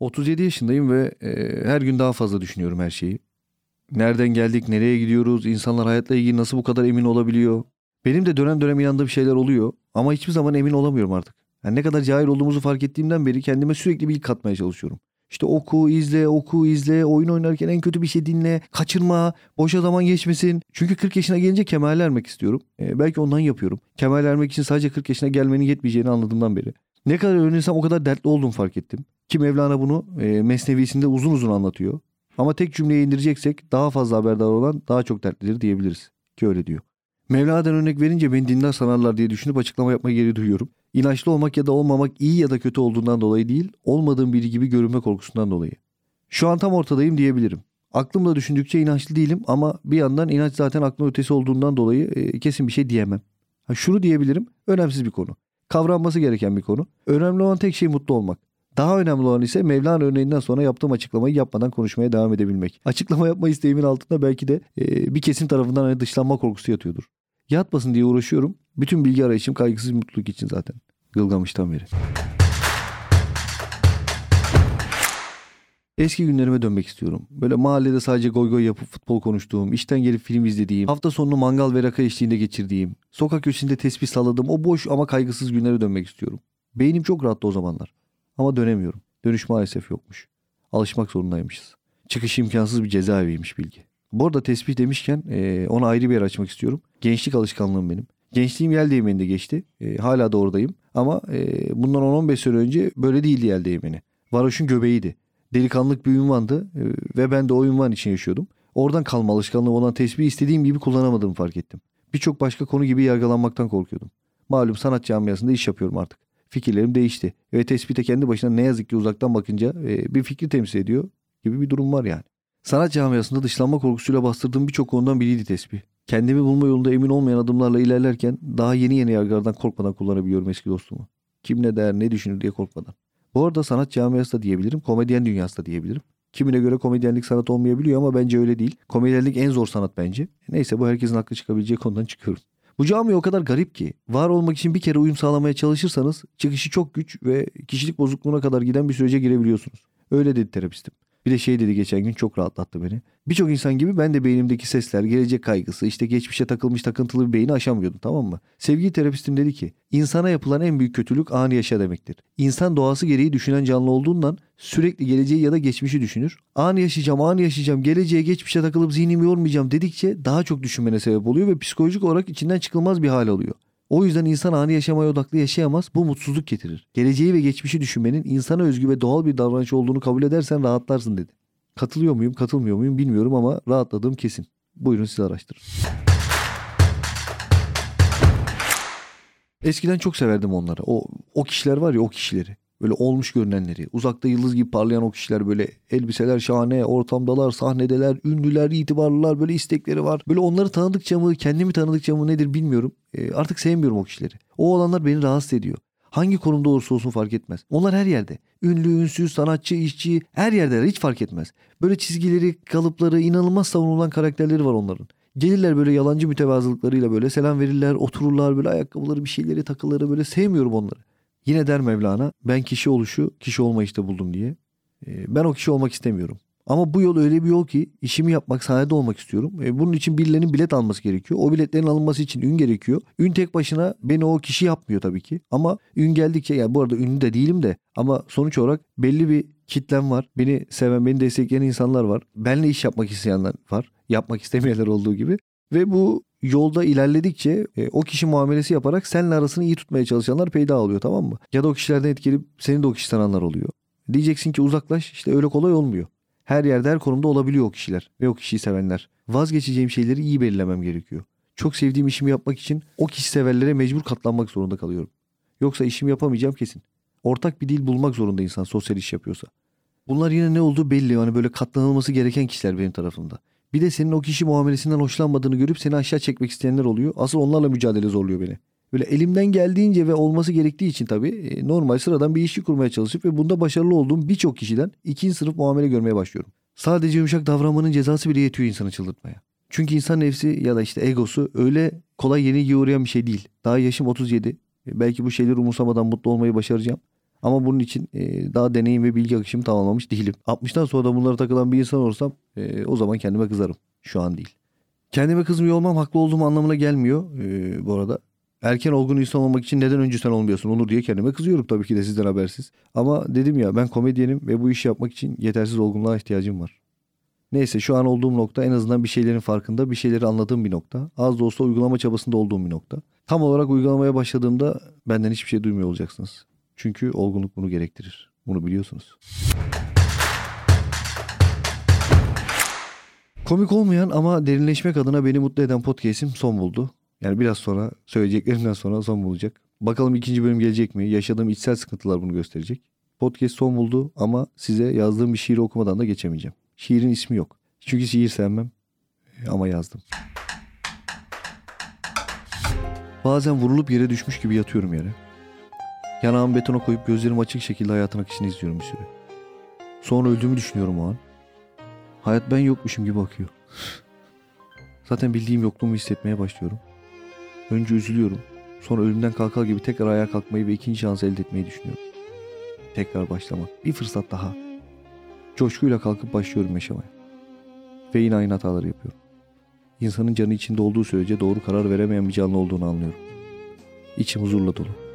37 yaşındayım ve e, her gün daha fazla düşünüyorum her şeyi. Nereden geldik, nereye gidiyoruz, insanlar hayatla ilgili nasıl bu kadar emin olabiliyor? Benim de dönem dönem inandığım şeyler oluyor ama hiçbir zaman emin olamıyorum artık. Yani ne kadar cahil olduğumuzu fark ettiğimden beri kendime sürekli bilgi katmaya çalışıyorum. İşte oku, izle, oku, izle, oyun oynarken en kötü bir şey dinle, kaçırma, boşa zaman geçmesin. Çünkü 40 yaşına gelince kemal ermek istiyorum. Ee, belki ondan yapıyorum. Kemal ermek için sadece 40 yaşına gelmenin yetmeyeceğini anladığımdan beri. Ne kadar öğrenirsem o kadar dertli olduğumu fark ettim. Ki Mevlana bunu e, Mesnevisinde uzun uzun anlatıyor. Ama tek cümleye indireceksek daha fazla haberdar olan daha çok dertlidir diyebiliriz. Ki öyle diyor. Mevlana'dan örnek verince beni dindar sanarlar diye düşünüp açıklama yapmayı geri duyuyorum. İnançlı olmak ya da olmamak iyi ya da kötü olduğundan dolayı değil, olmadığım biri gibi görünme korkusundan dolayı. Şu an tam ortadayım diyebilirim. Aklımla düşündükçe inançlı değilim ama bir yandan inanç zaten aklın ötesi olduğundan dolayı e, kesin bir şey diyemem. Ha, şunu diyebilirim, önemsiz bir konu. Kavranması gereken bir konu. Önemli olan tek şey mutlu olmak. Daha önemli olan ise Mevlana örneğinden sonra yaptığım açıklamayı yapmadan konuşmaya devam edebilmek. Açıklama yapma isteğimin altında belki de e, bir kesim tarafından hani dışlanma korkusu yatıyordur. Yatmasın diye uğraşıyorum. Bütün bilgi arayışım kaygısız mutluluk için zaten. Gılgamış'tan beri. Eski günlerime dönmek istiyorum. Böyle mahallede sadece goy goy yapıp futbol konuştuğum, işten gelip film izlediğim, hafta sonunu mangal ve rakı eşliğinde geçirdiğim, sokak köşesinde tespih salladığım o boş ama kaygısız günlere dönmek istiyorum. Beynim çok rahattı o zamanlar. Ama dönemiyorum. Dönüş maalesef yokmuş. Alışmak zorundaymışız. Çıkış imkansız bir cezaeviymiş bilgi. Bu arada tespih demişken e, ona ayrı bir yer açmak istiyorum. Gençlik alışkanlığım benim. Gençliğim yel değmeninde geçti. E, hala da oradayım. Ama e, bundan 10-15 sene önce böyle değildi yel değmeni. Varoş'un göbeğiydi. Delikanlık bir ünvandı e, ve ben de o ünvan için yaşıyordum. Oradan kalma alışkanlığı olan tesbihi istediğim gibi kullanamadığımı fark ettim. Birçok başka konu gibi yargılanmaktan korkuyordum. Malum sanat camiasında iş yapıyorum artık. Fikirlerim değişti. Ve tespite kendi başına ne yazık ki uzaktan bakınca e, bir fikri temsil ediyor gibi bir durum var yani. Sanat camiasında dışlanma korkusuyla bastırdığım birçok konudan biriydi tesbih. Kendimi bulma yolunda emin olmayan adımlarla ilerlerken daha yeni yeni yargılardan korkmadan kullanabiliyorum eski dostumu. Kim ne der ne düşünür diye korkmadan. Bu arada sanat camiası da diyebilirim, komedyen dünyası da diyebilirim. Kimine göre komedyenlik sanat olmayabiliyor ama bence öyle değil. Komedyenlik en zor sanat bence. Neyse bu herkesin haklı çıkabileceği konudan çıkıyorum. Bu cami o kadar garip ki var olmak için bir kere uyum sağlamaya çalışırsanız çıkışı çok güç ve kişilik bozukluğuna kadar giden bir sürece girebiliyorsunuz. Öyle dedi terapistim. Bir de şey dedi geçen gün çok rahatlattı beni. Birçok insan gibi ben de beynimdeki sesler, gelecek kaygısı, işte geçmişe takılmış takıntılı bir beyni aşamıyordum tamam mı? Sevgili terapistim dedi ki insana yapılan en büyük kötülük anı yaşa demektir. İnsan doğası gereği düşünen canlı olduğundan sürekli geleceği ya da geçmişi düşünür. Anı yaşayacağım, anı yaşayacağım, geleceğe geçmişe takılıp zihnimi yormayacağım dedikçe daha çok düşünmene sebep oluyor ve psikolojik olarak içinden çıkılmaz bir hal alıyor. O yüzden insan anı yaşamaya odaklı yaşayamaz. Bu mutsuzluk getirir. Geleceği ve geçmişi düşünmenin insana özgü ve doğal bir davranış olduğunu kabul edersen rahatlarsın dedi. Katılıyor muyum, katılmıyor muyum bilmiyorum ama rahatladığım kesin. Buyurun siz araştırın. Eskiden çok severdim onları. O o kişiler var ya o kişileri. Böyle olmuş görünenleri. Uzakta yıldız gibi parlayan o kişiler böyle elbiseler şahane, ortamdalar, sahnedeler, ünlüler, itibarlılar böyle istekleri var. Böyle onları tanıdıkça mı, kendimi tanıdıkça mı nedir bilmiyorum. E, artık sevmiyorum o kişileri. O olanlar beni rahatsız ediyor. Hangi konumda olursa olsun fark etmez. Onlar her yerde. Ünlü, ünsüz, sanatçı, işçi her yerde hiç fark etmez. Böyle çizgileri, kalıpları, inanılmaz savunulan karakterleri var onların. Gelirler böyle yalancı mütevazılıklarıyla böyle selam verirler, otururlar böyle ayakkabıları bir şeyleri takıları böyle sevmiyorum onları. Yine der Mevlana ben kişi oluşu kişi olmayışta buldum diye. E, ben o kişi olmak istemiyorum. Ama bu yol öyle bir yol ki işimi yapmak, sahnede olmak istiyorum. E, bunun için birilerinin bilet alması gerekiyor. O biletlerin alınması için ün gerekiyor. Ün tek başına beni o kişi yapmıyor tabii ki. Ama ün geldikçe yani bu arada ünlü de değilim de ama sonuç olarak belli bir kitlem var. Beni seven, beni destekleyen insanlar var. Benle iş yapmak isteyenler var. Yapmak istemeyenler olduğu gibi. Ve bu yolda ilerledikçe e, o kişi muamelesi yaparak seninle arasını iyi tutmaya çalışanlar peyda oluyor tamam mı? Ya da o kişilerden etkilenip seni de o kişi tananlar oluyor. Diyeceksin ki uzaklaş işte öyle kolay olmuyor. Her yerde her konumda olabiliyor o kişiler ve o kişiyi sevenler. Vazgeçeceğim şeyleri iyi belirlemem gerekiyor. Çok sevdiğim işimi yapmak için o kişi severlere mecbur katlanmak zorunda kalıyorum. Yoksa işimi yapamayacağım kesin. Ortak bir dil bulmak zorunda insan sosyal iş yapıyorsa. Bunlar yine ne olduğu belli. Yani böyle katlanılması gereken kişiler benim tarafımda. Bir de senin o kişi muamelesinden hoşlanmadığını görüp seni aşağı çekmek isteyenler oluyor. Asıl onlarla mücadele zorluyor beni. Böyle elimden geldiğince ve olması gerektiği için tabii e, normal sıradan bir işi kurmaya çalışıp ve bunda başarılı olduğum birçok kişiden ikinci sınıf muamele görmeye başlıyorum. Sadece yumuşak davranmanın cezası bile yetiyor insanı çıldırtmaya. Çünkü insan nefsi ya da işte egosu öyle kolay yenilgiye uğrayan bir şey değil. Daha yaşım 37. E, belki bu şeyleri umursamadan mutlu olmayı başaracağım. Ama bunun için e, daha deneyim ve bilgi akışımı tamamlamış değilim. 60'tan sonra da bunlara takılan bir insan olursam e, o zaman kendime kızarım. Şu an değil. Kendime kızmıyor olmam haklı olduğum anlamına gelmiyor e, bu arada. Erken olgun insan olmak için neden önce sen olmuyorsun Onur diye kendime kızıyorum tabii ki de sizden habersiz. Ama dedim ya ben komedyenim ve bu işi yapmak için yetersiz olgunluğa ihtiyacım var. Neyse şu an olduğum nokta en azından bir şeylerin farkında, bir şeyleri anladığım bir nokta. Az da olsa uygulama çabasında olduğum bir nokta. Tam olarak uygulamaya başladığımda benden hiçbir şey duymuyor olacaksınız. Çünkü olgunluk bunu gerektirir. Bunu biliyorsunuz. Komik olmayan ama derinleşmek adına beni mutlu eden podcast'im son buldu. Yani biraz sonra söyleyeceklerimden sonra son bulacak. Bakalım ikinci bölüm gelecek mi? Yaşadığım içsel sıkıntılar bunu gösterecek. Podcast son buldu ama size yazdığım bir şiiri okumadan da geçemeyeceğim. Şiirin ismi yok. Çünkü şiir sevmem ama yazdım. Bazen vurulup yere düşmüş gibi yatıyorum yere. Yanağımı betona koyup gözlerim açık şekilde hayatın akışını izliyorum bir süre. Sonra öldüğümü düşünüyorum o an. Hayat ben yokmuşum gibi akıyor. Zaten bildiğim yokluğumu hissetmeye başlıyorum. Önce üzülüyorum. Sonra ölümden kalkar gibi tekrar ayağa kalkmayı ve ikinci şans elde etmeyi düşünüyorum. Tekrar başlamak. Bir fırsat daha. Coşkuyla kalkıp başlıyorum yaşamaya. Ve yine aynı hataları yapıyorum. İnsanın canı içinde olduğu sürece doğru karar veremeyen bir canlı olduğunu anlıyorum. İçim huzurla dolu.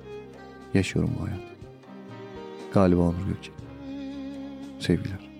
Yaşıyorum bu hayatı. Galiba Onur Gökçek. Sevgiler.